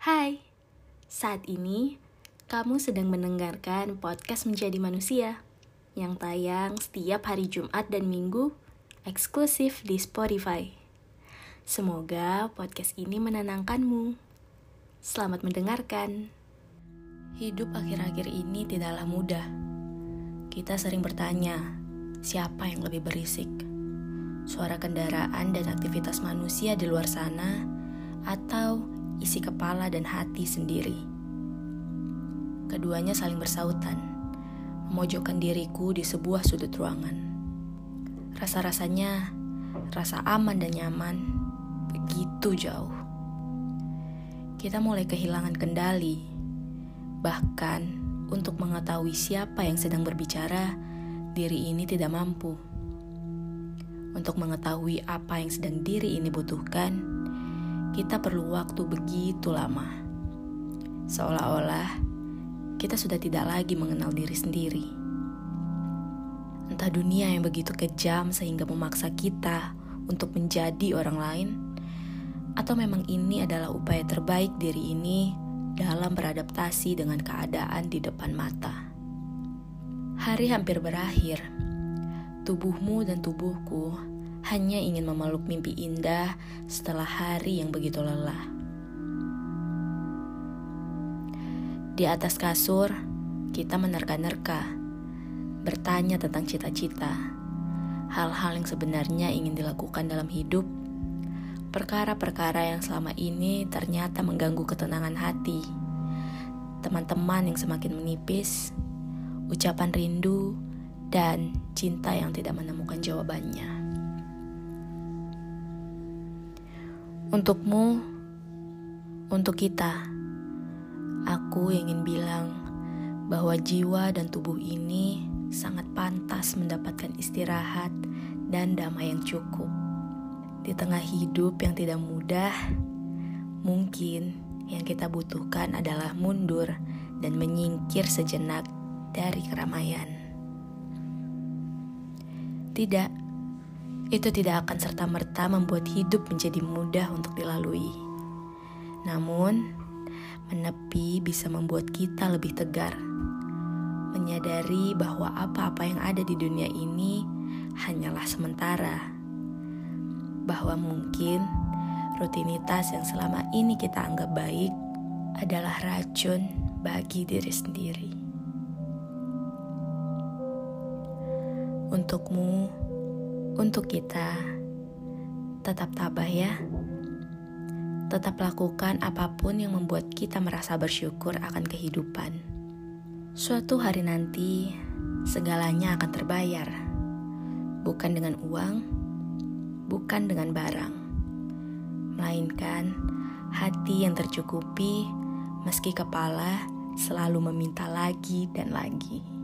Hai, saat ini kamu sedang mendengarkan podcast Menjadi Manusia yang tayang setiap hari Jumat dan Minggu eksklusif di Spotify. Semoga podcast ini menenangkanmu. Selamat mendengarkan. Hidup akhir-akhir ini tidaklah mudah. Kita sering bertanya, siapa yang lebih berisik? Suara kendaraan dan aktivitas manusia di luar sana, atau isi kepala dan hati sendiri. Keduanya saling bersautan, memojokkan diriku di sebuah sudut ruangan. Rasa-rasanya, rasa aman dan nyaman, begitu jauh. Kita mulai kehilangan kendali, bahkan untuk mengetahui siapa yang sedang berbicara, diri ini tidak mampu. Untuk mengetahui apa yang sedang diri ini butuhkan, kita perlu waktu begitu lama. Seolah-olah kita sudah tidak lagi mengenal diri sendiri. Entah dunia yang begitu kejam sehingga memaksa kita untuk menjadi orang lain, atau memang ini adalah upaya terbaik diri ini dalam beradaptasi dengan keadaan di depan mata. Hari hampir berakhir. Tubuhmu dan tubuhku hanya ingin memeluk mimpi indah setelah hari yang begitu lelah. Di atas kasur, kita menerka-nerka, bertanya tentang cita-cita, hal-hal yang sebenarnya ingin dilakukan dalam hidup perkara-perkara yang selama ini ternyata mengganggu ketenangan hati. Teman-teman yang semakin menipis, ucapan rindu, dan cinta yang tidak menemukan jawabannya. Untukmu, untuk kita, aku ingin bilang bahwa jiwa dan tubuh ini sangat pantas mendapatkan istirahat dan damai yang cukup. Di tengah hidup yang tidak mudah, mungkin yang kita butuhkan adalah mundur dan menyingkir sejenak dari keramaian. Tidak, itu tidak akan serta-merta membuat hidup menjadi mudah untuk dilalui. Namun, menepi bisa membuat kita lebih tegar, menyadari bahwa apa-apa yang ada di dunia ini hanyalah sementara bahwa mungkin rutinitas yang selama ini kita anggap baik adalah racun bagi diri sendiri. Untukmu, untuk kita, tetap tabah ya. Tetap lakukan apa pun yang membuat kita merasa bersyukur akan kehidupan. Suatu hari nanti, segalanya akan terbayar, bukan dengan uang bukan dengan barang, melainkan hati yang tercukupi, meski kepala selalu meminta lagi dan lagi.